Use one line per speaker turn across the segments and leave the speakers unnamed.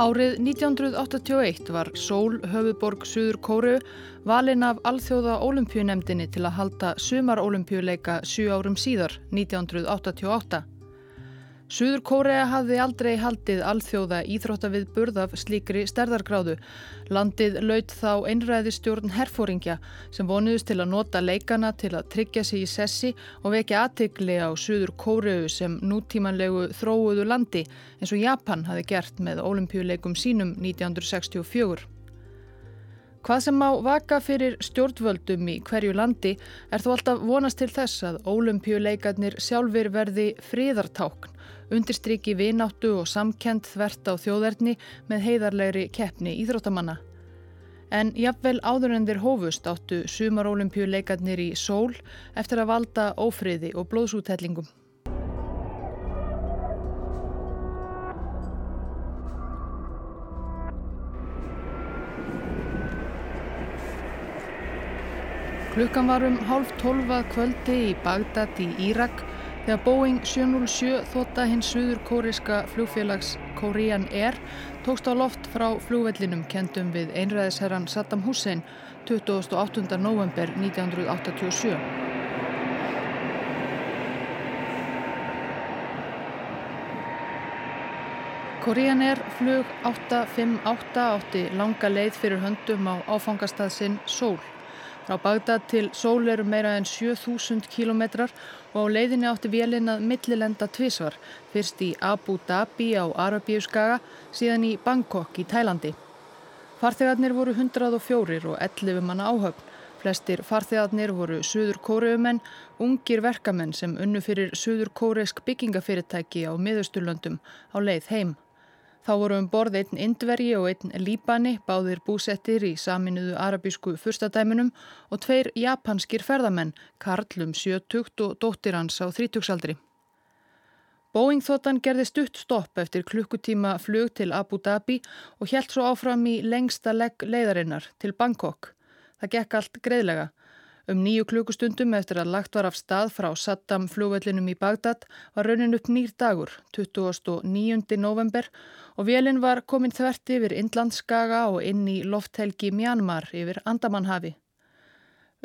Árið 1981 var Sól höfuborg Suður Kóru valin af Alþjóða Ólimpíunemdini til að halda sumar ólimpíuleika 7 árum síðar, 1988. Suður Kórea hafði aldrei haldið alþjóða íþróttavið burðaf slíkri stærðargráðu. Landið laut þá einræðistjórn herfóringja sem vonuðist til að nota leikana til að tryggja sig í sessi og vekja aðtikli á Suður Kóreu sem nútímanlegu þróuðu landi eins og Japan hafi gert með ólimpíuleikum sínum 1964. Hvað sem má vaka fyrir stjórnvöldum í hverju landi er þó alltaf vonast til þess að ólimpíuleikarnir sjálfur verði fríðartákn undirstriki vináttu og samkend þvert á þjóðerni með heiðarlegri keppni íþróttamanna. En jafnvel áður en þeir hófust áttu sumarolimpíuleikarnir í sól eftir að valda ófriði og blóðsútellingum. Klukkan var um hálf tólfað kvöldi í Bagdad í Írak þegar Boeing 707 þóta hins suður kóriska flugfélags Korean Air tókst á loft frá flugvellinum kendum við einræðisherran Saddam Hussein 28. november 1987. Korean Air flug 858 átti langa leið fyrir höndum á áfangastað sinn Sól. Frá Bagdad til Sól eru meira en 7000 kilometrar og á leiðinni átti vélinn að millilenda tvísvar, fyrst í Abu Dhabi á Arabíuskaga, síðan í Bangkok í Tælandi. Farþegarnir voru 104 og 11 manna áhöfn. Flestir farþegarnir voru suður kóriumenn, ungir verkamenn sem unnu fyrir suður kóreisk byggingafyrirtæki á miðausturlöndum á leið heim. Þá voru um borð einn Indvergi og einn Líbani, báðir búsettir í saminuðu arabísku fyrstadæminum og tveir japanskir ferðamenn, Karlum 70 og dóttir hans á þrítugsaldri. Boeing þóttan gerði stutt stopp eftir klukkutíma flug til Abu Dhabi og helt svo áfram í lengsta legg leiðarinnar til Bangkok. Það gekk allt greiðlega. Um nýju klukkustundum eftir að lagt var af stað frá Saddam flugvellinum í Bagdad var raunin upp nýr dagur, 29. november og vélinn var komin þvert yfir Indlandskaga og inn í lofthelgi Mjanmar yfir Andamannhafi.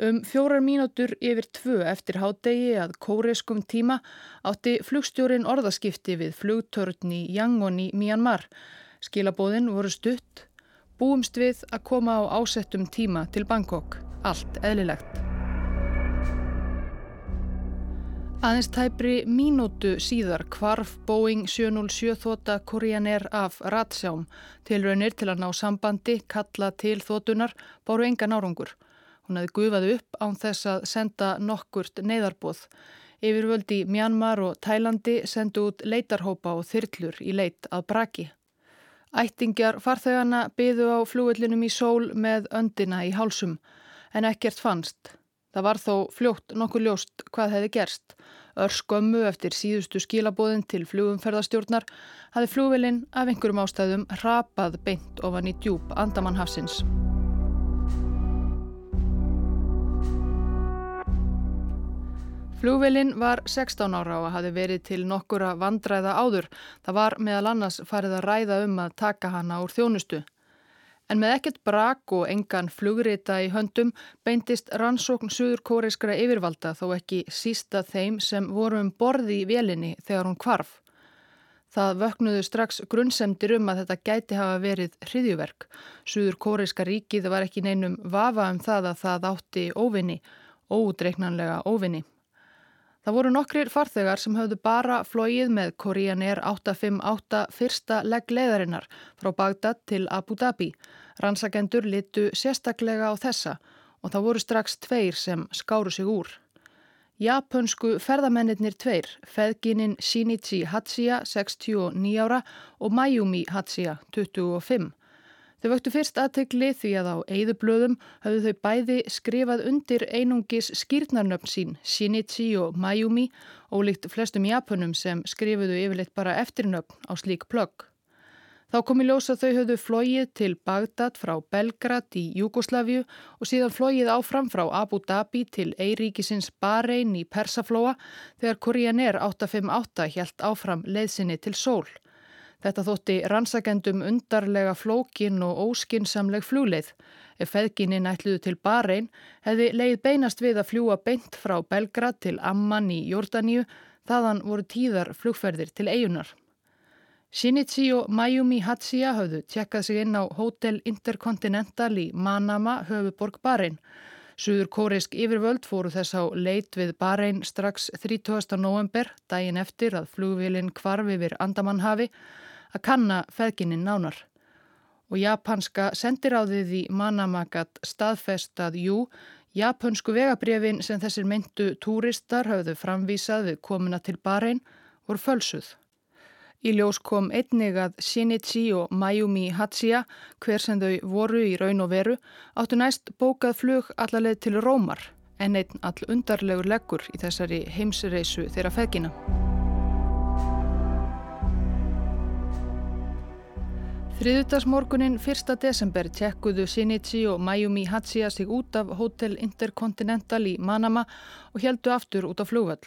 Um fjórar mínútur yfir tvö eftir hádegi að kóreskum tíma átti flugstjórin orðaskipti við flugtörn í Yangon í Myanmar. Skilabóðin voru stutt, búumst við að koma á ásettum tíma til Bangkok. Allt eðlilegt. Aðeins tæpri mínútu síðar kvarf Boeing 707 þóta Korean Air af ratsjám til raunir til að ná sambandi, kalla til þótunar, báru engan árangur. Hún hefði gufað upp án þess að senda nokkurt neyðarbóð. Yfirvöldi Mjanmar og Tælandi sendu út leitarhópa og þyrllur í leit að braki. Ættingjar farþegana byðu á flúvillinum í sól með öndina í hálsum en ekkert fannst. Það var þó fljótt nokkuð ljóst hvað hefði gerst. Örskömmu eftir síðustu skilabóðin til flugumferðarstjórnar hafi flugvelin af einhverjum ástæðum rapað beint ofan í djúb Andamannhafsins. Flugvelin var 16 ára og hafi verið til nokkura vandræða áður. Það var meðal annars farið að ræða um að taka hana úr þjónustu. En með ekkert brak og engan flugrita í höndum beintist rannsókn suður kóreiskra yfirvalda þó ekki sísta þeim sem voru um borði í vélinni þegar hún kvarf. Það vöknuðu strax grunnsemdir um að þetta gæti hafa verið hriðjuverk. Suður kóreiska ríkið var ekki neinum vafa um það að það átti óvinni, ódreiknanlega óvinni. Það voru nokkrir farþegar sem höfðu bara flóið með Korean Air 858 fyrsta legg leðarinnar frá Bagdad til Abu Dhabi. Rannsakendur litu sérstaklega á þessa og það voru strax tveir sem skáru sig úr. Japönsku ferðamennir tveir, feðgininn Shinichi Hatsuya 69 ára og Mayumi Hatsuya 25. Þau vöktu fyrst aðtegli því að á eigðublöðum hafðu þau bæði skrifað undir einungis skýrnarnöfn sín, Shinichi og Mayumi, ólíkt flestum japunum sem skrifuðu yfirleitt bara eftirnöfn á slík plögg. Þá kom í ljós að þau höfðu flóið til Bagdad frá Belgrad í Júgoslaviu og síðan flóið áfram frá Abu Dhabi til Eiríkisins Bahrein í Persaflóa þegar Korean Air 858 helt áfram leiðsinni til sól. Þetta þótti rannsakendum undarlega flókin og óskinsamleg flugleið. Ef feðgininn ætluðu til Bahrein hefði leið beinast við að fljúa beint frá Belgrad til Amman í Jórdaníu þaðan voru tíðar flugferðir til eigunar. Shinichi og Mayumi Hatsuya hafðu tjekkað sig inn á Hotel Intercontinental í Manama, höfuborg Bahrein. Suður kórisk yfirvöld fóru þess á leit við Bahrein strax 30. november, daginn eftir að flugvílinn kvarfi við Andamannhafi, að kanna feðgininn nánar. Og japanska sendiráðið í Manamagat staðfest að jú, japansku vegabrefin sem þessir myndu túristar hafðu framvísað við komuna til Bahrein voru fölsuð. Í ljós kom einnig að Shinichi og Mayumi Hatsuya, hver sem þau voru í raun og veru, áttu næst bókað flug allarleið til Rómar, en einn all undarlegur leggur í þessari heimsreisu þeirra feðgina. Þriðutarsmorgunin 1. desember tjekkuðu Shinichi og Mayumi Hatsuya sig út af Hotel Intercontinental í Manama og heldu aftur út á flugvall.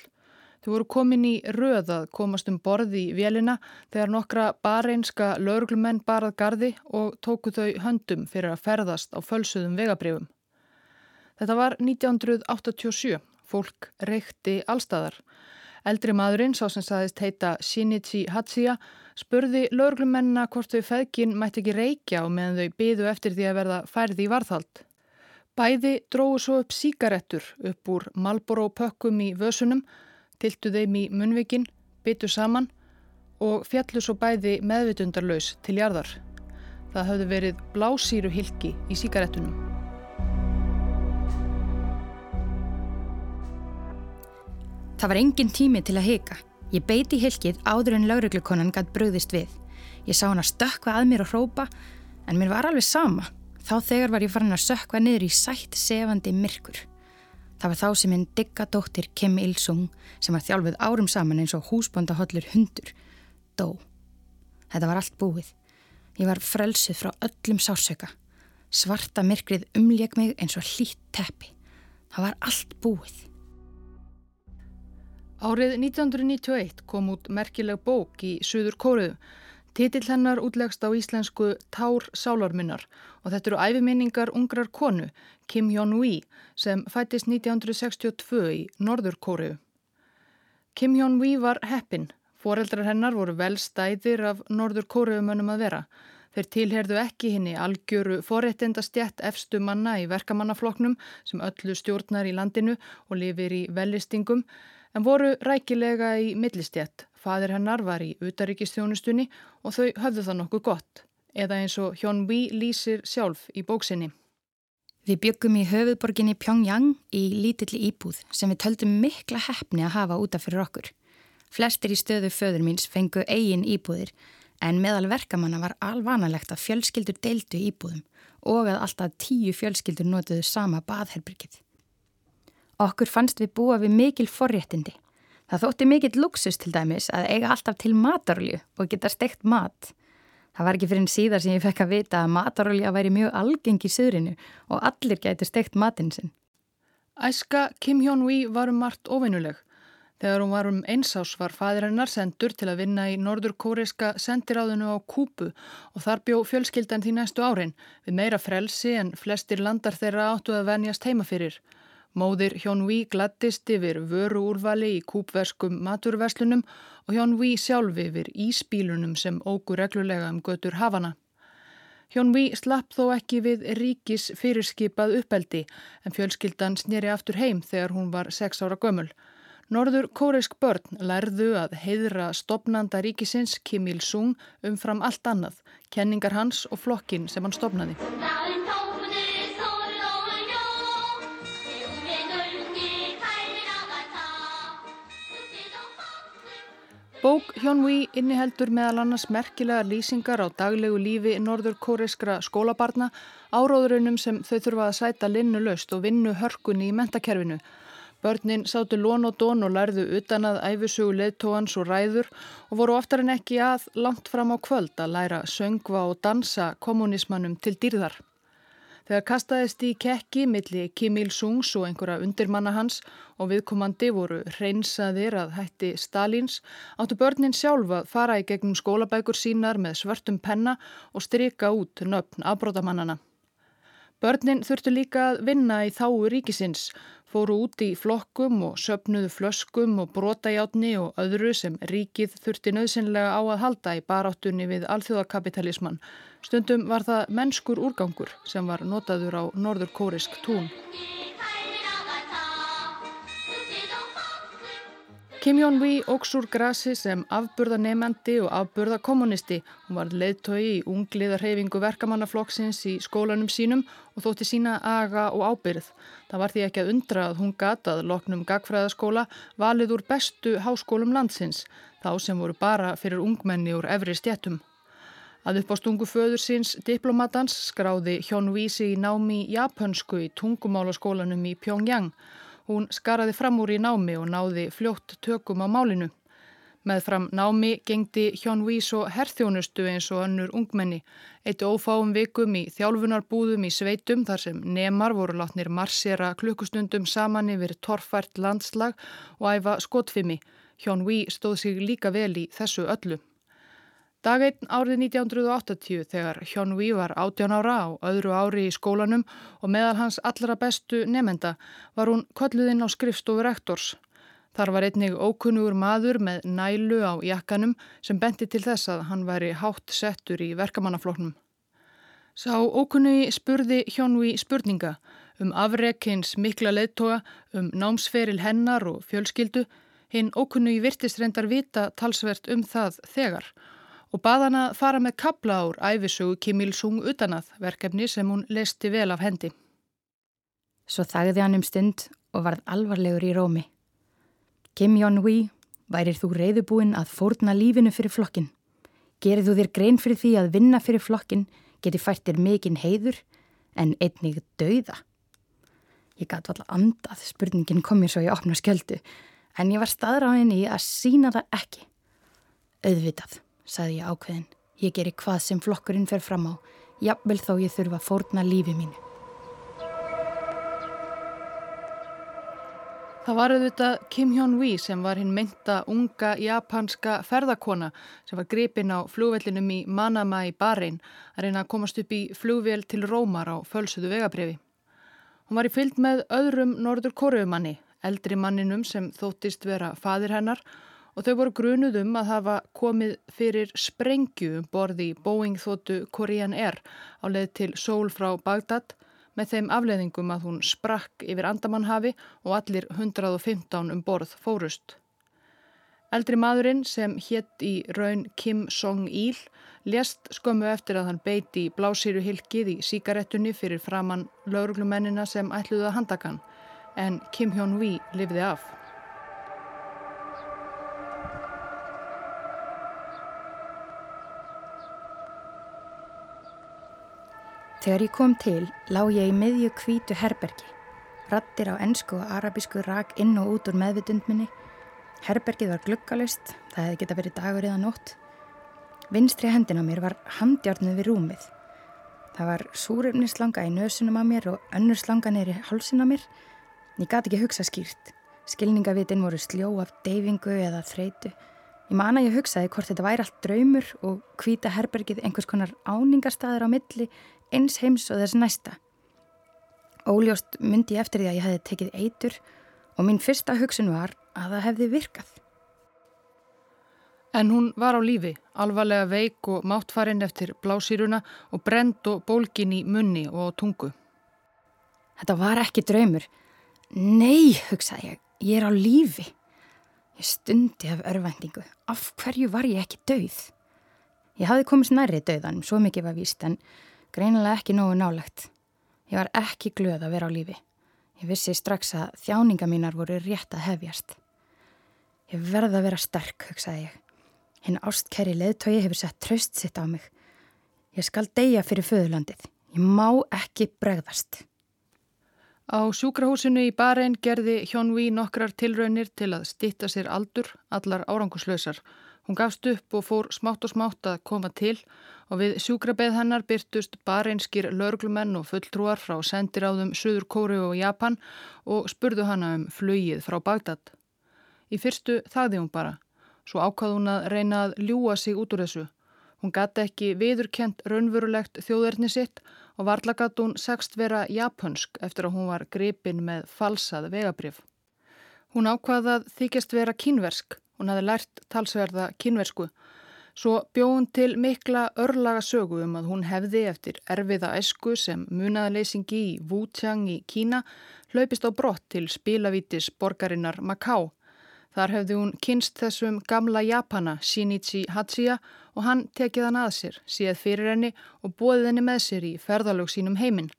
Þau voru komin í röð að komast um borði í vélina þegar nokkra bareinska lauruglumenn barað gardi og tóku þau höndum fyrir að ferðast á fölsuðum vegabrifum. Þetta var 1987. Fólk reykti allstæðar. Eldri maðurinn, sá sem saðist heita Shinichi Hatsuya, spurði lauruglumennina hvort þau feðkin mætti ekki reykja og meðan þau byðu eftir því að verða færði í varðhald. Bæði dróðu svo upp síkarettur upp úr Malboro pökkum í vösunum tiltu þeim í munvikin, byttu saman og fjallu svo bæði meðvitundarlaus til jarðar. Það hafði verið blásýru hilki í síkaretunum.
Það var engin tími til að hika. Ég beiti hilkið áður en lauruglukonan gætt bröðist við. Ég sá hann að stökka að mér og hrópa, en mér var alveg sama. Þá þegar var ég farin að sökka niður í sætt sefandi myrkur. Það var þá sem minn digga dóttir Kim Il-sung sem var þjálfuð árum saman eins og húsbóndahollur hundur dó. Þetta var allt búið. Ég var frelsuð frá öllum sársöka. Svarta myrkrið umlék mig eins og hlýtt teppi. Það var allt búið.
Árið 1991 kom út merkileg bók í Suður Kóruðu Titill hennar útlegst á íslensku Tár sálarminnar og þetta eru æfiminningar ungrar konu, Kim Jong-ui, sem fættist 1962 í Norður Kóriu. Kim Jong-ui var heppin. Fóreldrar hennar voru vel stæðir af Norður Kóriumönnum að vera. Þeir tilherðu ekki henni algjöru forréttinda stjætt efstu manna í verkamannafloknum sem öllu stjórnar í landinu og lifir í vellistingum en voru rækilega í millistjætt Fadir hennar var í utaríkistjónustunni og þau höfðu það nokkuð gott, eða eins og Hjón Ví lýsir sjálf í bóksinni.
Við byggum í höfuðborginni Pyongyang í lítilli íbúð sem við töldum mikla hefni að hafa útaf fyrir okkur. Flestir í stöðu föður míns fengu eigin íbúðir en meðal verkamanna var alvanalegt að fjölskyldur deildu íbúðum og að alltaf tíu fjölskyldur notuðu sama baðherbyrgið. Okkur fannst við búa við mikil forréttindi Það þótti mikill luxus til dæmis að eiga alltaf til matarolju og geta steikt mat. Það var ekki fyrir en síðar sem ég fekk að vita að matarolja væri mjög algeng í söðrinu og allir gæti steikt matinn sinn.
Æska Kim Hyun-wee var um margt ofinnuleg. Þegar hún var um einsás var fadir hennar sendur til að vinna í norður kóreiska sendiráðinu á Kúpu og þar bjó fjölskyldan því næstu árin við meira frelsi en flestir landar þeirra áttu að venjast heima fyrir. Móðir Hjón Ví glattist yfir vöru úrvali í kúpverskum maturverslunum og Hjón Ví sjálf yfir íspílunum sem ógur reglulega um götur hafana. Hjón Ví slapp þó ekki við ríkis fyrirskipað uppeldi en fjölskyldan snýri aftur heim þegar hún var sex ára gömul. Norður kóreisk börn lærðu að heiðra stopnanda ríkisins Kim Il-sung umfram allt annað, kenningar hans og flokkin sem hann stopnaði. Bók Hjónví inniheldur meðal annars merkilega lýsingar á daglegu lífi norður kóreiskra skólabarna, áróðurinnum sem þau þurfa að sæta linnu löst og vinnu hörkunni í mentakerfinu. Börnin sátu lón og dón og lærðu utan að æfisugu leðtóans og ræður og voru oftar en ekki að langt fram á kvöld að læra söngva og dansa kommunismannum til dýrðar. Þegar kastaðist í kekki milli Kim Il-sungs og einhverja undirmanna hans og viðkomandi voru hreinsaðir að hætti Stalins, áttu börnin sjálf að fara í gegnum skólabækur sínar með svörtum penna og stryka út nöfn afbrótamannana. Börnin þurftu líka að vinna í þáu ríkisins, fóru út í flokkum og söpnuðu flöskum og brotajátni og öðru sem ríkið þurfti nöðsynlega á að halda í baráttunni við alþjóðakapitalismann. Stundum var það mennskur úrgangur sem var notaður á norður kórisk tún. Kim Jong-vi óks úr grasi sem afburðanemandi og afburðakommunisti. Hún var leiðtói í ungliðarhefingu verkamannaflokksins í skólanum sínum og þótti sína aga og ábyrð. Það var því ekki að undra að hún gatað loknum gagfræðaskóla valið úr bestu háskólum landsins, þá sem voru bara fyrir ungmenni úr efri stjættum. Að upp á stungu föður síns diplomatans skráði Hjón Vísi í námi japansku í tungumálaskólanum í Pyongyang Hún skaraði fram úr í námi og náði fljótt tökum á málinu. Með fram námi gengdi Hjón Vís og herþjónustu eins og önnur ungmenni. Eitt ófáum vikum í þjálfunarbúðum í sveitum þar sem nemar voru látnir marsera klukkustundum saman yfir torfært landslag og æfa skotfimi. Hjón Ví stóð sig líka vel í þessu öllu. Daginn árið 1980 þegar Hjón Ví var 18 ára á öðru ári í skólanum og meðal hans allra bestu nefenda var hún kolluðinn á skrifstofu rektors. Þar var einnig ókunnugur maður með nælu á jakkanum sem benti til þess að hann væri hátt settur í verkamannafloknum. Sá ókunnugi spurði Hjón Ví spurninga um afrekins mikla leittoga, um námsferil hennar og fjölskyldu. Hinn ókunnugi virtist reyndar vita talsvert um það þegar og bað hann að fara með kabla ár æfisugu Kim Il-sung utanað verkefni sem hún leisti vel af hendi.
Svo þagði hann um stund og varð alvarlegur í rómi. Kim Jong-wi, værir þú reyðubúinn að fórna lífinu fyrir flokkin? Gerir þú þér grein fyrir því að vinna fyrir flokkin geti fært þér mikinn heiður en einnig dauða? Ég gæti alltaf andað, spurningin kom mér svo í opna skjöldu, en ég var staðráðin í að sína það ekki. Auðvitað saði ég ákveðin. Ég geri hvað sem flokkurinn fer fram á, jafnvel þó ég þurfa að fórna lífi mínu.
Það var auðvitað Kim Hyun-wee sem var hinn mynda unga japanska ferðakona sem var gripin á flugvellinum í Manama í Bahrein að reyna að komast upp í flugvél til Rómar á fölsuðu vegabriði. Hún var í fyllt með öðrum norður kóruumanni, eldri manninum sem þóttist vera fadir hennar og þau voru grunuð um að hafa komið fyrir sprengju um borði Boeing þóttu Korean Air á leið til sól frá Bagdad með þeim afleðingum að hún sprakk yfir Andamannhafi og allir 115 um borð fórust. Eldri maðurinn sem hétt í raun Kim Song-il lést skömmu eftir að hann beiti blásýru hilkið í síkaretunni fyrir framann lauruglumennina sem ætluði að handakan en Kim Hyun-wee lifði af.
Þegar ég kom til lág ég í miðju kvítu herbergi. Rattir á ennsku og arabísku rak inn og út úr meðvitundminni. Herbergið var gluggalust, það hefði geta verið dagur eða nótt. Vinstri hendin á mér var handjárnuð við rúmið. Það var súröfnislanga í nösunum á mér og önnur slanga neyri halsin á mér. Ég gati ekki hugsa skýrt. Skilningavitin voru sljó af deyfingu eða þreitu. Ég man að ég hugsaði hvort þetta væri allt draumur og hvita herbergið einhvers konar áningarstaður á milli eins heims og þess næsta. Óljóst myndi ég eftir því að ég hefði tekið eitur og mín fyrsta hugsun var að það hefði virkað.
En hún var á lífi, alvarlega veik og máttfarinn eftir blásýruna og brend og bólgin í munni og tungu.
Þetta var ekki draumur. Nei, hugsaði ég, ég er á lífi. Ég stundi af örvendingu. Af hverju var ég ekki dauð? Ég hafði komist nærri dauðan, svo mikið var víst, en greinilega ekki nógu nálegt. Ég var ekki glöð að vera á lífi. Ég vissi strax að þjáninga mínar voru rétt að hefjast. Ég verði að vera sterk, hugsaði ég. Hinn ástkæri leðtogi hefur sett tröst sitt á mig. Ég skal deyja fyrir föðurlandið. Ég má ekki bregðast.
Á sjúkrahúsinu í Bahrein gerði Hjón Ví nokkrar tilraunir til að stitta sér aldur, allar áranguslausar. Hún gafst upp og fór smátt og smátt að koma til og við sjúkrabeð hennar byrtust bareinskir laurglumenn og fulltrúar frá sendiráðum Suður Kóru og Japan og spurðu hana um flugið frá Bagdad. Í fyrstu þagði hún bara, svo ákvað hún að reyna að ljúa sig út úr þessu. Hún gati ekki viðurkent raunvurulegt þjóðverðni sitt og varla gati hún segst vera japansk eftir að hún var gripin með falsað vegabrif. Hún ákvaðað þykjast vera kínversk Hún hafi lært talsverða kynversku. Svo bjóð hún til mikla örlaga sögu um að hún hefði eftir erfiða esku sem munaðaleysingi í Wuchang í Kína hlaupist á brott til spilavítis borgarinnar Macau. Þar hefði hún kynst þessum gamla Japana Shinichi Hachiya og hann tekið hann að sér, síð fyrir henni og bóðið henni með sér í ferðalög sínum heiminn.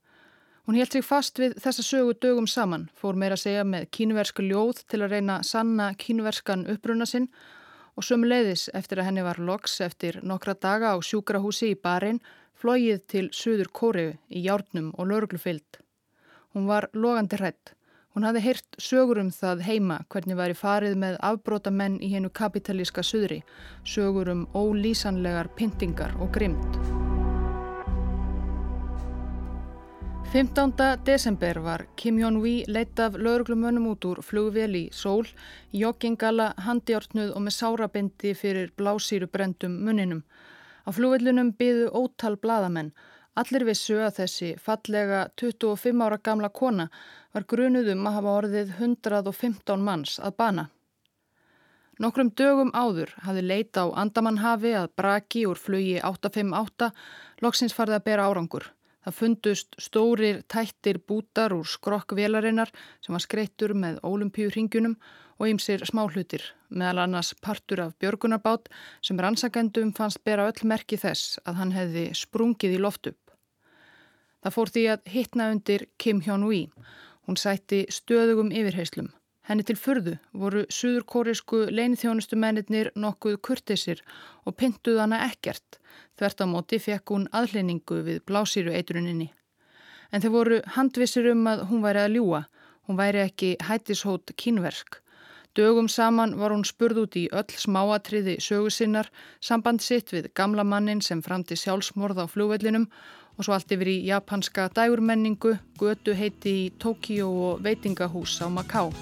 Hún held sig fast við þessa sögu dögum saman, fór meira að segja með kínversku ljóð til að reyna sanna kínverskan uppbruna sinn og sömuleiðis eftir að henni var loks eftir nokkra daga á sjúkrahúsi í barinn flóið til Suður Kóriu í járnum og lörglufild. Hún var logandi hrætt. Hún hafði heyrt sögur um það heima hvernig væri farið með afbróta menn í hennu kapitalíska suðri, sögur um ólýsanlegar pyntingar og grymt. 15. desember var Kim Jong-vi leitt af lauruglumönnum út úr flugvél í sól, joggingala, handjártnuð og með sárabindi fyrir blásýru brendum munninum. Á flugvillunum byðu ótal bladamenn. Allir vissu að þessi fallega 25 ára gamla kona var grunuðum að hafa orðið 115 manns að bana. Nokkrum dögum áður hafði leita á Andamannhafi að braki úr flugi 858 loksins farið að bera árangur. Það fundust stórir tættir bútar úr skrokkvelarinnar sem var skreittur með ólimpíurringunum og ýmsir smáhlutir, meðal annars partur af björgunarbát sem rannsakendum fannst bera öll merki þess að hann hefði sprungið í loft upp. Það fór því að hitna undir Kim Hyun-wee. Hún sætti stöðugum yfirheyslum. Henni til fyrðu voru suðurkórisku leinithjónustu mennir nokkuð kurtisir og pintuð hana ekkert Þvert á móti fekk hún aðleiningu við blásýru eitruninni. En þeir voru handvisir um að hún væri að ljúa. Hún væri ekki hættishót kínversk. Dögum saman var hún spurð út í öll smáatriði sögusinnar, samband sitt við gamla mannin sem framti sjálfsmorð á flúvellinum og svo allt yfir í japanska dægurmenningu, götu heiti í Tókíó og veitingahús á Macau.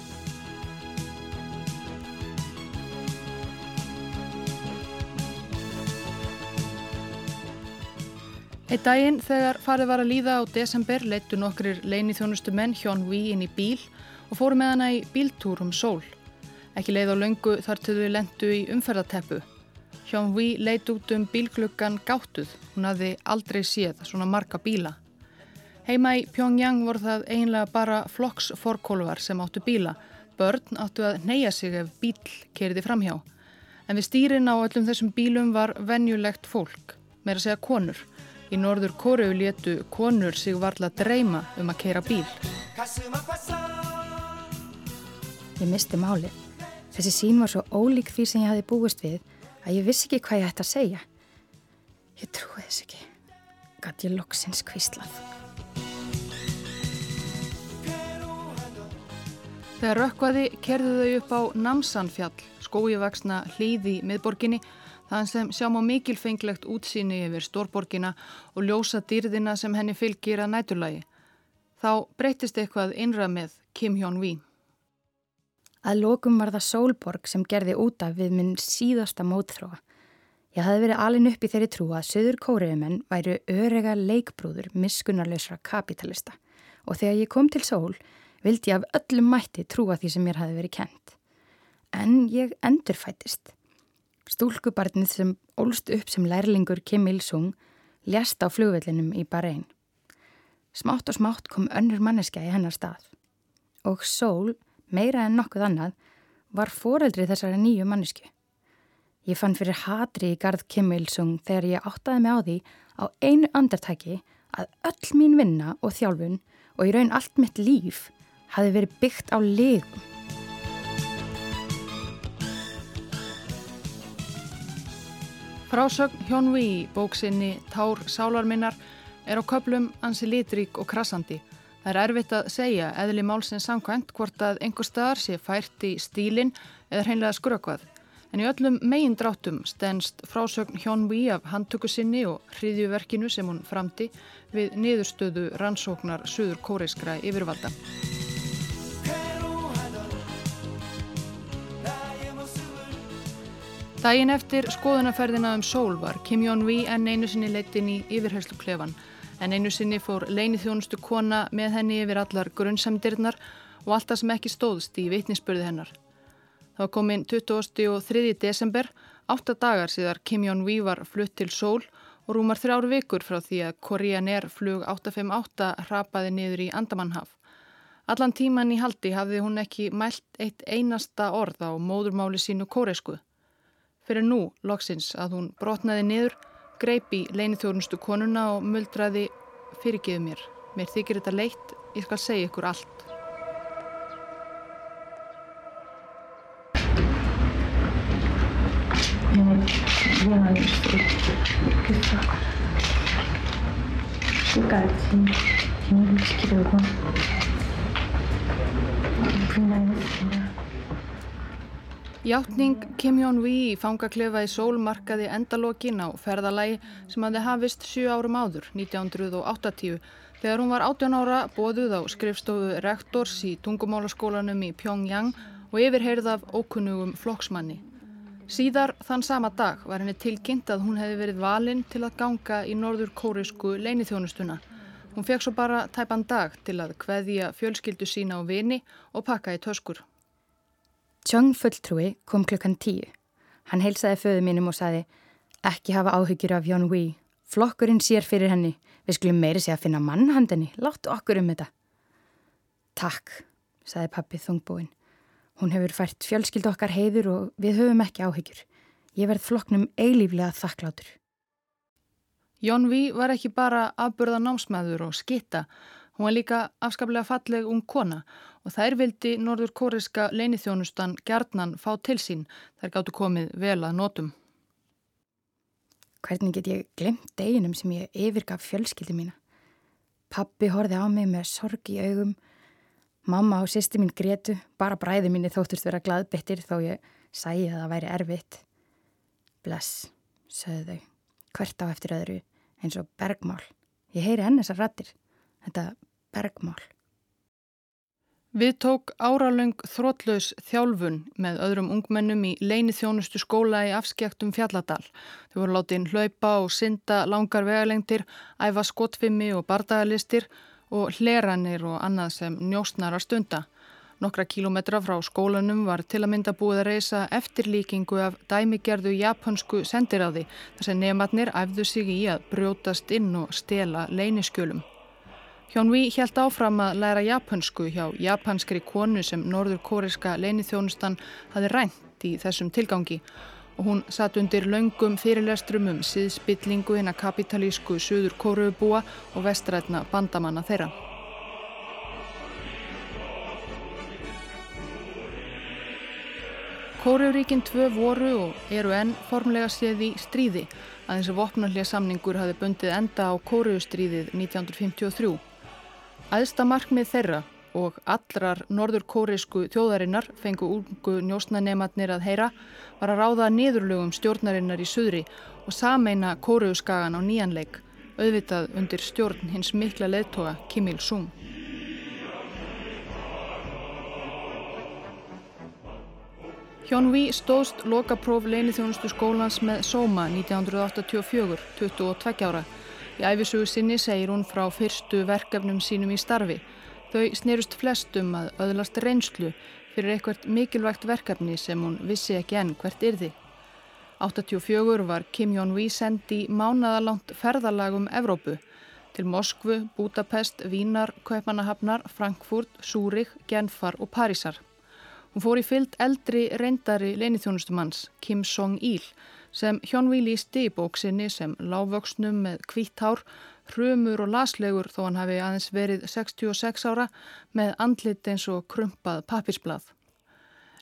Eitt daginn þegar farið var að líða á desember leittu nokkrir leinithjónustu menn Hjón Ví inn í bíl og fóru með hana í bíltúr um sól. Ekki leið á löngu þar til þau lendu í umferðateppu. Hjón Ví leit út um bílklukkan gáttuð. Hún hafði aldrei séð svona marga bíla. Heima í Pyongyang voru það einlega bara flokksforkólvar sem áttu bíla. Börn áttu að neyja sig ef bíl kerði framhjá. En við stýrin á öllum þessum bílum var venjulegt fólk, meira segja konur. Í norður Kóru létu konur sig varla dreyma um að keira bíl.
Ég misti máli. Þessi sín var svo ólík því sem ég hafi búist við að ég vissi ekki hvað ég ætti að segja. Ég trúi þess ekki. Gatt ég loksins kvíslað.
Þegar rökkvaði kerðu þau upp á Namsanfjall, skóivaksna hlýði miðborginni Þann sem sjá má mikilfenglegt útsýni yfir stórborgina og ljósa dýrðina sem henni fylgir að næturlægi. Þá breytist eitthvað innra með Kim Hyun-wee.
Að lokum var það Sólborg sem gerði útaf við minn síðasta mótþróa. Ég hafði verið alin upp í þeirri trú að söður kóriðumenn væru örega leikbrúður miskunarlausra kapitalista og þegar ég kom til Sól vildi ég af öllum mætti trúa því sem mér hafi verið kent. En ég endurfættist. Stúlkubarnið sem ólst upp sem lærlingur Kim Il-sung ljast á flugvellinum í Bahrein. Smátt og smátt kom önnur manneska í hennar stað. Og Sól, meira en nokkuð annað, var foreldri þessara nýju mannesku. Ég fann fyrir hatri í gard Kim Il-sung þegar ég áttaði mig á því á einu andartæki að öll mín vinna og þjálfun og í raun allt mitt líf hafi verið byggt á legum.
Frásögn Hjónvi í bóksinni Tár sálarminnar er á köplum ansi litrík og krassandi. Það er erfitt að segja eðli málsins samkvæmt hvort að einhver staðar sé fært í stílin eða hreinlega skrökvað. En í öllum megin dráttum stennst frásögn Hjón Ví af handtöku sinni og hriðjuverkinu sem hún framti við niðurstöðu rannsóknar Suður Kóreiskra yfirvalda. Dægin eftir skoðunaferðina um sól var Kim Jong-vi enn einu sinni leitin í yfirherslu klefan en einu sinni fór leini þjónustu kona með henni yfir allar grunnsamdirnar og allt það sem ekki stóðst í vitninsbörði hennar. Það var komin 23. desember, átta dagar síðar Kim Jong-vi var flutt til sól og rúmar þrjár vikur frá því að Korean Air flug 858 hrapaði niður í Andamannhaf. Allan tíman í haldi hafði hún ekki mælt eitt einasta orð á móðurmáli sínu kóresku. Fyrir nú, loksins, að hún brotnaði niður, greipi leinithjórunustu konuna og muldraði fyrirgeðu mér. Mér þykir þetta leitt, ég skal segja ykkur allt.
미
Játning Kim Jong-vi í fangaklefa í sól markaði endalókin á ferðalagi sem hafði hafist 7 árum áður, 1980, þegar hún var 18 ára bóðuð á skrifstofu rektors í tungumálaskólanum í Pyongyang og yfirheyrð af ókunnugum flokksmanni. Síðar þann sama dag var henni tilkynnt að hún hefði verið valinn til að ganga í norður kórisku leinithjónustuna. Hún fekk svo bara tæpan dag til að hveðja fjölskyldu sína á vini og pakka í töskur.
Tjóng fulltrúi kom klukkan tíu. Hann heilsaði föðu mínum og saði ekki hafa áhyggjur af Jón Wee. Flokkurinn sér fyrir henni. Við skulum meiri sé að finna mannhandinni. Láttu okkur um þetta. Takk, saði pappi þungbúinn. Hún hefur fært fjölskyld okkar heiður og við höfum ekki áhyggjur. Ég verð floknum eilíflega þakklátur.
Jón Ví var ekki bara afburða námsmaður og skitta. Hún var líka afskaplega falleg um kona og þær vildi norður kóriska leinithjónustan gerðnan fá til sín. Þær gáttu komið vel að nótum.
Hvernig get ég glemt deginum sem ég yfirgaf fjölskyldi mína? Pappi horfi á mig með sorg í augum Mamma og sýsti mín gretu, bara bræði mín þóttust vera gladbyttir þó ég sæi að það væri erfitt. Bless, sögðu þau, hvert á eftir öðru eins og bergmál. Ég heyri henn þessar rattir, þetta bergmál.
Við tók áralöng þrótlaus þjálfun með öðrum ungmennum í leini þjónustu skóla í afskjæktum fjalladal. Þau voru látið hlaupa og synda langar vegalengtir, æfa skotfimi og bardagalistir og hleranir og annað sem njóstnar að stunda. Nokkra kílometra frá skólanum var til að mynda búið að reysa eftirlíkingu af dæmigerðu japansku sendiráði þar sem nefnarnir æfðu sig í að brjótast inn og stela leyniskjölum. Hjón Ví helt áfram að læra japansku hjá japanskri konu sem norður kóriska leynithjónustan hafi rænt í þessum tilgangi og hún satt undir laungum fyrirlestrum um síðspillingu hinn að kapitalísku söður kóruubúa og vestrætna bandamanna þeirra. Kóruuríkinn tvö voru og eru enn formlega séð í stríði að eins og vopnarlega samningur hafi bundið enda á Kóruustríðið 1953. Æðsta markmið þeirra og allrar norður kórisku þjóðarinnar fengu ungu njósnanematnir að heyra var að ráða niðurlögum stjórnarinnar í suðri og sameina kóruuskagan á nýjanleik, auðvitað undir stjórn hins mikla leðtoga Kim Il-sung. Hjón Ví stóðst lokapróf leinithjónustu skólans með Soma 1984, 22 ára. Í æfisugu sinni segir hún frá fyrstu verkefnum sínum í starfi Þau snerust flestum að öðlast reynslu fyrir eitthvert mikilvægt verkefni sem hún vissi ekki enn hvert yrði. 84 var Kim Jong-vi sendi mánadalangt ferðalagum Evrópu til Moskvu, Budapest, Vínar, Kaupanahafnar, Frankfurt, Súrik, Genfar og Parísar. Hún fór í fyllt eldri reyndari leinithjónustumanns, Kim Song-il, sem Hjón-vi lísti í bóksinni sem lágvöksnum með kvítár hrumur og laslegur þó hann hafi aðeins verið 66 ára með andlit eins og krumpað pappisblad.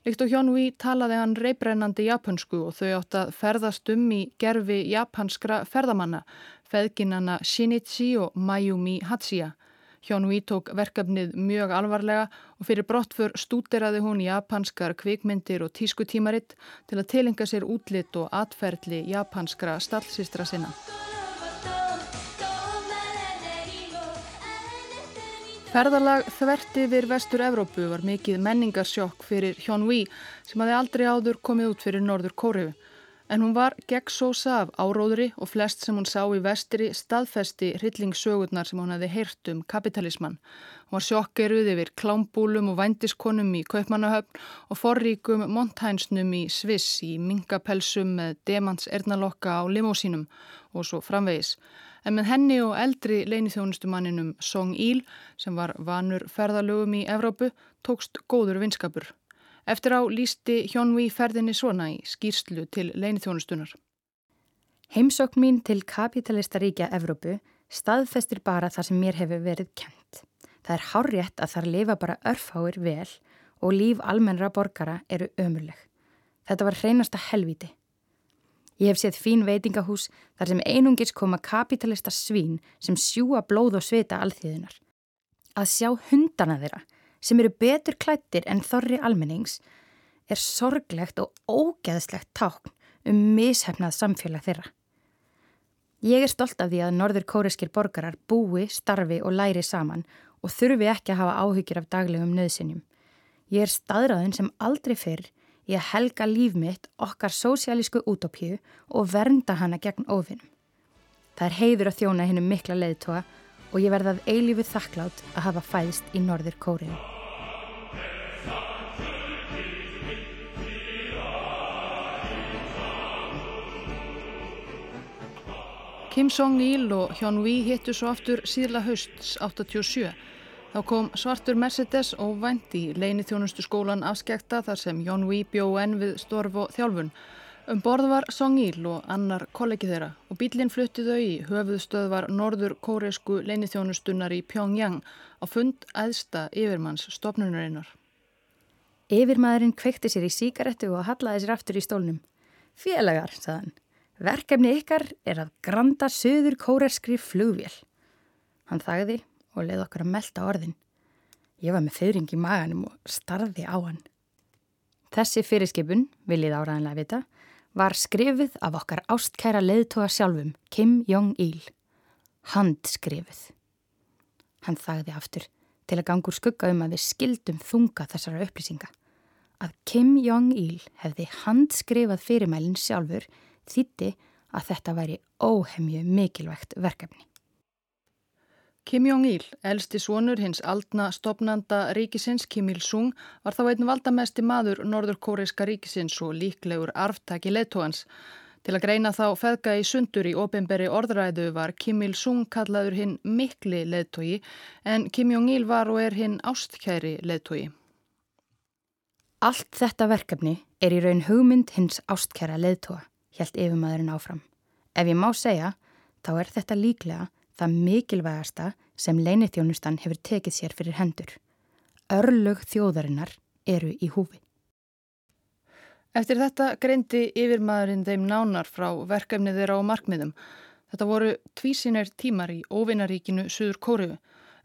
Líkt og Hjónví talaði hann reybrennandi japansku og þau átt að ferðast um í gerfi japanskra ferðamanna, feðginana Shinichi og Mayumi Hachiya. Hjón Ví tók verkefnið mjög alvarlega og fyrir brottför stúderaði hún japanskar kvikmyndir og tískutímaritt til að tilenga sér útlitt og atferðli japanskra stallsistra sinna. Ferðalag þvert yfir vestur Evrópu var mikið menningarsjokk fyrir Hjón Ví sem hafi aldrei áður komið út fyrir Norður Kóriðu. En hún var gegnsósa af áróðri og flest sem hún sá í vestri staðfesti hryllingssögurnar sem hún hefði heyrt um kapitalismann. Hún var sjokkeruð yfir klámbúlum og vændiskonum í Kaupmannahöfn og forríkum monthænsnum í Sviss í mingapelsum með demans ernalokka á limósínum og svo framvegis. En með henni og eldri leinithjónustumanninum Song Il sem var vanur ferðalögum í Evrópu tókst góður vinskapur. Eftir á lísti Hjónvi ferðinni svona í skýrslu til leinithjónustunar.
Heimsokk mín til kapitalistaríkja Evrópu staðfestir bara það sem mér hefur verið kent. Það er hárjætt að þar lifa bara örfáir vel og líf almennra borgara eru ömurleg. Þetta var hreinasta helviti. Ég hef séð fín veitingahús þar sem einungis koma kapitalista svín sem sjúa blóð og svita alþýðunar. Að sjá hundana þeirra sem eru betur klættir en þorri almennings er sorglegt og ógeðslegt tákn um mishefnað samfélag þeirra. Ég er stolt af því að norður kóriskir borgarar búi, starfi og læri saman og þurfi ekki að hafa áhyggjur af daglegum nöðsynjum. Ég er staðræðin sem aldrei fyrr í að helga líf mitt okkar sósialísku útópíu og vernda hana gegn ofinum. Það er heiður að þjóna hennum mikla leiðtoga og ég verðað eilífu þakklátt að hafa fæðist í norður kóriðu.
Kim Song-il og Hyun Wee hittu svo aftur síðla hausts 87. Þá kom svartur Mercedes og vænt í leini þjónustu skólan afskekta þar sem Hyun Wee bjó enn við storf og þjálfun. Um borð var Song-il og annar kollegi þeirra og bílinn flutti þau í höfuðstöðvar norður kóresku leinithjónustunnar í Pyongyang á fund æðsta yfirmanns stopnunarinnar.
Yfirmaðurinn kveikti sér í síkaretu og hallaði sér aftur í stólnum. Félagar, saðan, verkefni ykkar er að granda söður kóreskri flugvél. Hann þagði og leði okkar að melda orðin. Ég var með þauring í maganum og starði á hann. Þessi fyrirskipun, viljið áraðanlega vita, var skrifið af okkar ástkæra leðtoga sjálfum, Kim Jong-il. Handskrifið. Hann þagði aftur til að gangur skugga um að við skildum þunga þessara upplýsinga. Að Kim Jong-il hefði handskrifað fyrirmælinn sjálfur þýtti að þetta væri óhemju mikilvægt verkefni.
Kim Jong-il, elsti svonur hins aldna stopnanda ríkisins Kim Il-sung var þá einn valdamesti maður norður-kóreiska ríkisins og líklegur arftaki leittóans. Til að greina þá feðga í sundur í ofinberi orðræðu var Kim Il-sung kallaður hinn mikli leittói en Kim Jong-il var og er hinn ástkæri leittói.
Allt þetta verkefni er í raun hugmynd hins ástkæra leittóa, helt yfirmaðurinn áfram. Ef ég má segja, þá er þetta líklega það mikilvægasta sem leinithjónustan hefur tekið sér fyrir hendur. Örlög þjóðarinnar eru í húfi.
Eftir þetta greindi yfirmaðurinn þeim nánar frá verkefnið þeirra á markmiðum. Þetta voru tvísinir tímar í óvinaríkinu Suður Kóriðu.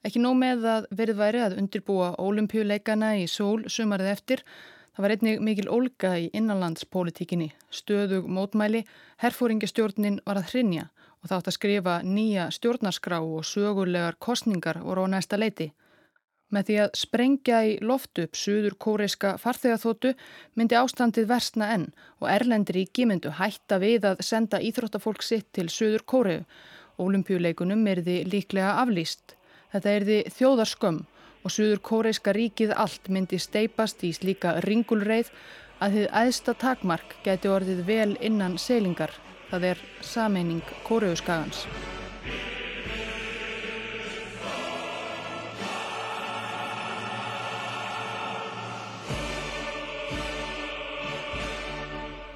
Ekki nóg með að verið væri að undirbúa ólimpjuleikana í sól sumarið eftir. Það var einnig mikil ólga í innanlandspolítikinni, stöðug mótmæli, herfóringastjórnin var að hrinja og þátt að skrifa nýja stjórnarskrá og sögulegar kostningar voru á næsta leiti. Með því að sprengja í loftu upp suður kóreiska farþegaþótu myndi ástandið versna enn og Erlendir ríki myndu hætta við að senda íþróttafólk sitt til suður kóreu. Ólimpjuleikunum erði líklega aflýst. Þetta erði þjóðarskömm og Suður Kóreiska ríkið allt myndi steipast í slíka ringulreið að þið aðsta takmark geti orðið vel innan selingar, það er sameining Kóreuskagans.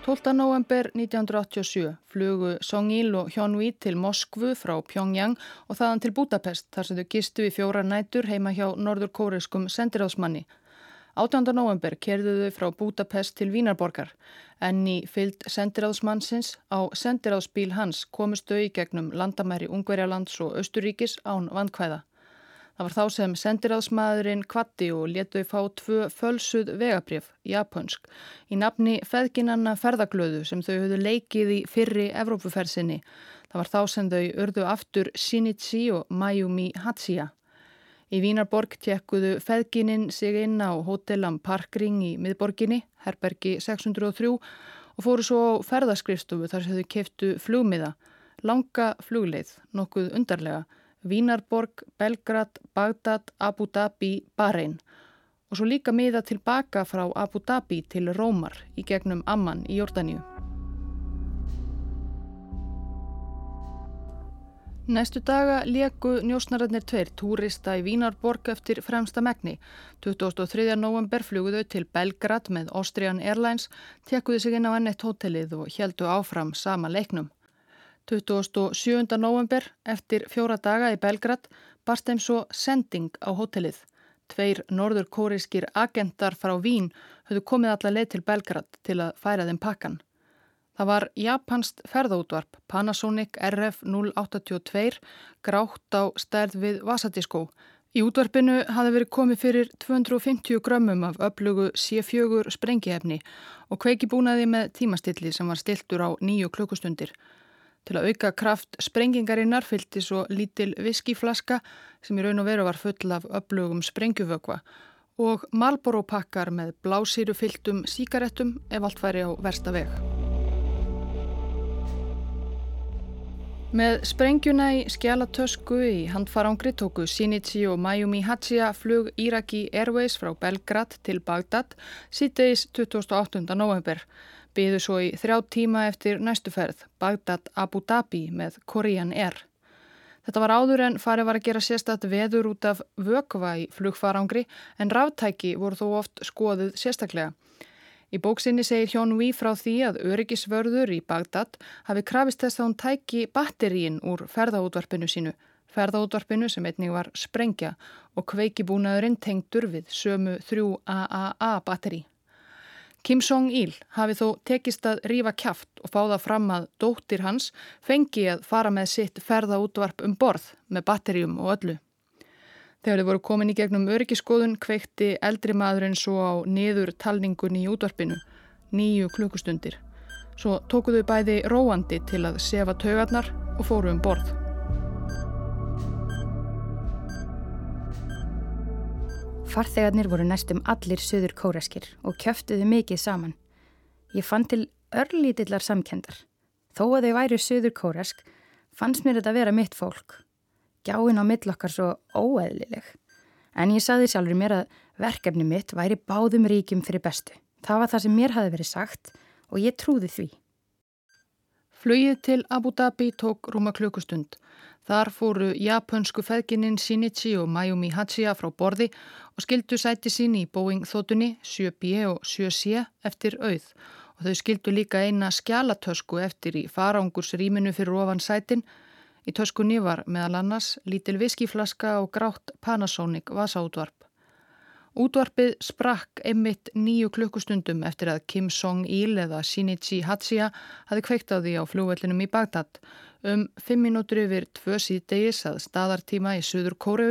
12. november 1987 flugu Songil og Hjónví til Moskvu frá Pyongyang og þaðan til Budapest þar sem þau gistu í fjóra nætur heima hjá norðurkóreskum sendiráðsmanni. 18. november kerðuðu frá Budapest til Vínarborgar en í fyllt sendiráðsmannsins á sendiráðsbíl hans komist þau í gegnum landamæri Ungverjalands og Östuríkis án vandkvæða. Það var þá sem sendiráðsmaðurinn kvatti og letu þau fá tvö fölsuð vegabrif, japonsk, í nafni feðginanna ferðaglöðu sem þau höfðu leikið í fyrri Evrópufersinni. Það var þá sem þau urðu aftur Shinichi og Mayumi Hachiya. Í Vínarborg tjekkuðu feðgininn sig inn á hótelam Parkring í miðborginni, herbergi 603 og fóru svo á ferðaskrifstofu þar sem þau keftu flugmiða, langa flugleið, nokkuð undarlega. Vínarborg, Belgrad, Bagdad, Abu Dhabi, Bahrein og svo líka miða tilbaka frá Abu Dhabi til Rómar í gegnum Amman í Jórdaníu. Næstu daga leku njósnararnir tveir túrista í Vínarborg eftir fremsta megni. 23. november fluguðu til Belgrad með Austrian Airlines, tekkuðu sig inn á ennett hótelið og heldu áfram sama leiknum. 27. november eftir fjóra daga í Belgrad barst þeim svo sending á hótelið. Tveir norður kóriskir agentar frá Vín höfðu komið alla leið til Belgrad til að færa þeim pakkan. Það var japansk ferðaútvarp Panasonic RF 082 grátt á stærð við Vasadiskó. Í útvarpinu hafði verið komið fyrir 250 grömmum af öflugu C4 sprengihefni og kveiki búnaði með tímastilli sem var stiltur á nýju klukkustundir. Til að auka kraft sprengingarinnar fylgti svo lítil viskiflaska sem í raun og veru var full af öflugum sprengjuvögva og malboropakkar með blásýru fylltum síkaretum ef allt væri á versta veg. Með sprengjuna í skjálatösku í handfarangri tóku Shinichi og Mayumi Hachiya flug Iraki Airways frá Belgrad til Bagdad síðdeis 28. november byðu svo í þrjá tíma eftir næstuferð, Bagdad Abu Dhabi með Korean Air. Þetta var áður en farið var að gera sérstatt veður út af vökva í flugfarangri en ráttæki voru þó oft skoðuð sérstaklega. Í bóksinni segir Hjón Ví frá því að öryggisvörður í Bagdad hafi krafist þess að hún tæki batterín úr ferðaútvarpinu sínu, ferðaútvarpinu sem einnig var sprengja og kveikibúnaðurinn tengdur við sömu 3AAA batteri. Kim Song-il hafi þó tekist að rífa kæft og fáða fram að dóttir hans fengi að fara með sitt ferðaútvarp um borð með batterjum og öllu. Þegar þið voru komin í gegnum öryggiskoðun kveikti eldri maðurinn svo á niður talningunni í útvarpinu, nýju klukkustundir. Svo tókuðu bæði róandi til að sefa taugarnar og fóru um borð.
Farþegarnir voru næstum allir söður kóraskir og kjöftuðu mikið saman. Ég fann til örlítillar samkendar. Þó að þau væri söður kórask fannst mér þetta að vera mitt fólk. Gjáinn á millokkar svo óeðlileg. En ég saði sjálfur mér að verkefni mitt væri báðum ríkjum fyrir bestu. Það var það sem mér hafi verið sagt og ég trúði því.
Flögið til Abu Dhabi tók rúma klukkustund. Þar fóru japansku feðgininn Shinichi og Mayumi Hachiya frá borði og skildu sæti sín í Boeing þótunni 7B og 7C eftir auð og þau skildu líka eina skjálatösku eftir í farangursrýminu fyrir ofan sætin. Í töskunni var meðal annars lítil viskiflaska og grátt Panasonic vasaútvarp. Útvarpið sprakk einmitt nýju klukkustundum eftir að Kim Song-il eða Shinichi Hachiya hafi kveikt á því á fljóvellinum í Bagdad um 5 minútur yfir tvö síðdegis að staðartíma í Suður Kóru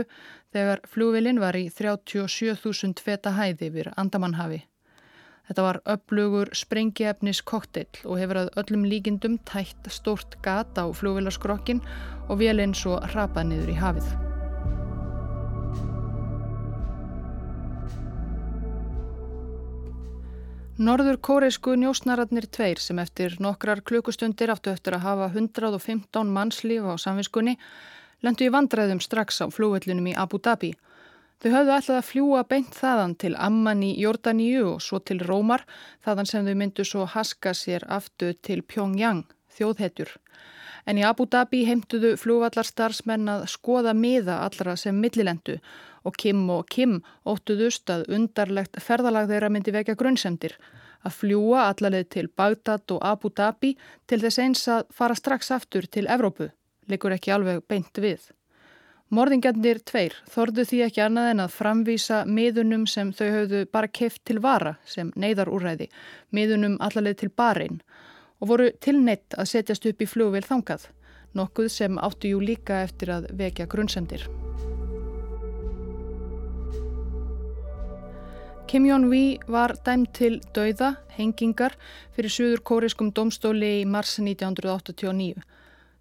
þegar fljóvelin var í 37.000 feta hæði yfir Andamannhafi. Þetta var upplugur sprengiefnis kokteil og hefur að öllum líkindum tætt stórt gat á fljóvelaskrokkin og velinn svo hrapað niður í hafið. Norður kóreisku njósnararnir tveir sem eftir nokkrar klukkustundir áttu eftir að hafa 115 mannslíf á samvinskunni lendu í vandræðum strax á flúvellinum í Abu Dhabi. Þau höfðu ætlað að fljúa beint þaðan til Amman í Jordaníu og svo til Rómar þaðan sem þau myndu svo haska sér aftur til Pyongyang, þjóðhetjur. En í Abu Dhabi heimtuðu flúvallar starfsmenn að skoða miða allra sem millilendu og Kim og Kim óttuðust að undarlegt ferðalag þeirra myndi vekja grunnsendir að fljúa allarleið til Bagdad og Abu Dhabi til þess eins að fara strax aftur til Evrópu, leikur ekki alveg beint við. Morðingjarnir tveir þorðu því ekki annað en að framvísa miðunum sem þau höfðu bara keft til vara sem neyðarúræði, miðunum allarleið til barinn og voru tilneitt að setjast upp í flugvel þangað, nokkuð sem áttu jú líka eftir að vekja grunnsendir. Kim Jong-vi var dæm til dauða, hengingar, fyrir Suður Kóriskum domstóli í mars 1989.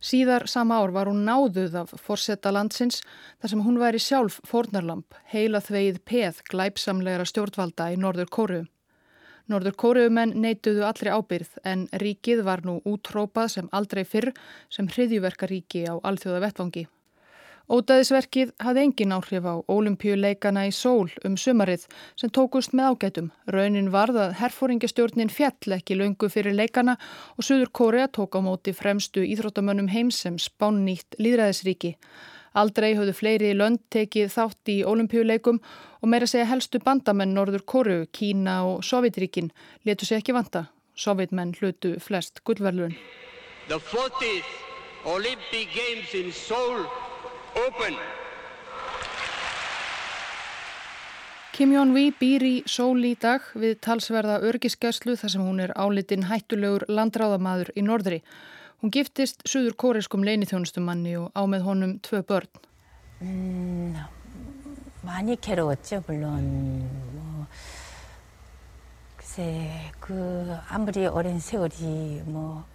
Síðar sama ár var hún náðuð af forsetta landsins þar sem hún væri sjálf fornarlamp, heila þveið peð glæpsamlegra stjórnvalda í Norður Kóru. Norður Kóruumenn neituðu allri ábyrð en ríkið var nú útrópað sem aldrei fyrr sem hriðjuverkaríki á alþjóða vettvangi. Ótaðisverkið hafði engin áhrif á ólimpíuleikana í sól um sumarið sem tókust með ágætum. Raunin varð að herfóringastjórnin fjall ekki laungu fyrir leikana og Suður Kórea tók á móti fremstu íþróttamönnum heims sem spán nýtt líðræðisríki. Aldrei höfðu fleiri lönd tekið þátt í ólimpíuleikum og meira segja helstu bandamenn Norður Kóru, Kína og Sovjetríkin letu sig ekki vanta. Sovjetmenn hlutu flest gullverlun. The 40th Olympic Games in Seoul open. Kim Jong-vi býr í sól í dag við talsverða örgiskeslu þar sem hún er álitinn hættulegur landráðamaður í norðri. Hún giftist suður kóriskum leinithjónustumanni og á með honum tvö börn.
Mm, 많이 괴로웠죠, 물론. 뭐, 글쎄, 그 아무리 오랜 세월이 뭐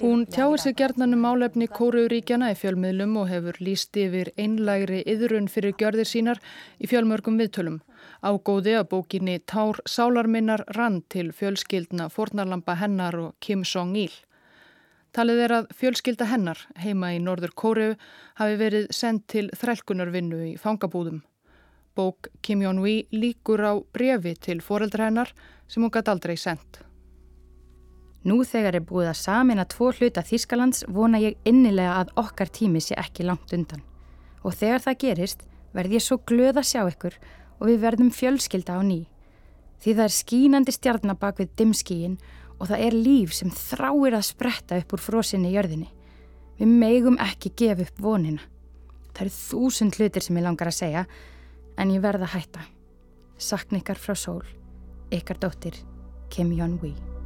Hún tjáir sig gerðnan um álefni Kóruuríkjana í fjölmiðlum og hefur líst yfir einlægri yðrun fyrir gjörðir sínar í fjölmörgum viðtölum. Ágóði að bókinni Tár Sálarminnar rann til fjölskyldna Fornarlampa hennar og Kim Song-il. Talið er að fjölskylda hennar heima í Norður Kóru hafi verið sendt til þrælkunarvinnu í fangabúðum. Bók Kim Jong-vi líkur á brefi til foreldra hennar sem hún gæti aldrei sendt.
Nú þegar er búið að samina tvo hluta Þískalands vona ég innilega að okkar tími sé ekki langt undan. Og þegar það gerist verð ég svo glöð að sjá ykkur og við verðum fjölskylda á ný. Því það er skínandi stjarnabak við dimskíin og það er líf sem þráir að spretta upp úr frósinni jörðinni. Við megum ekki gefa upp vonina. Það eru þúsund hlutir sem ég langar að segja en ég verð að hætta. Sakn ykkar frá sól, ykkar dóttir Kim Jong-wee.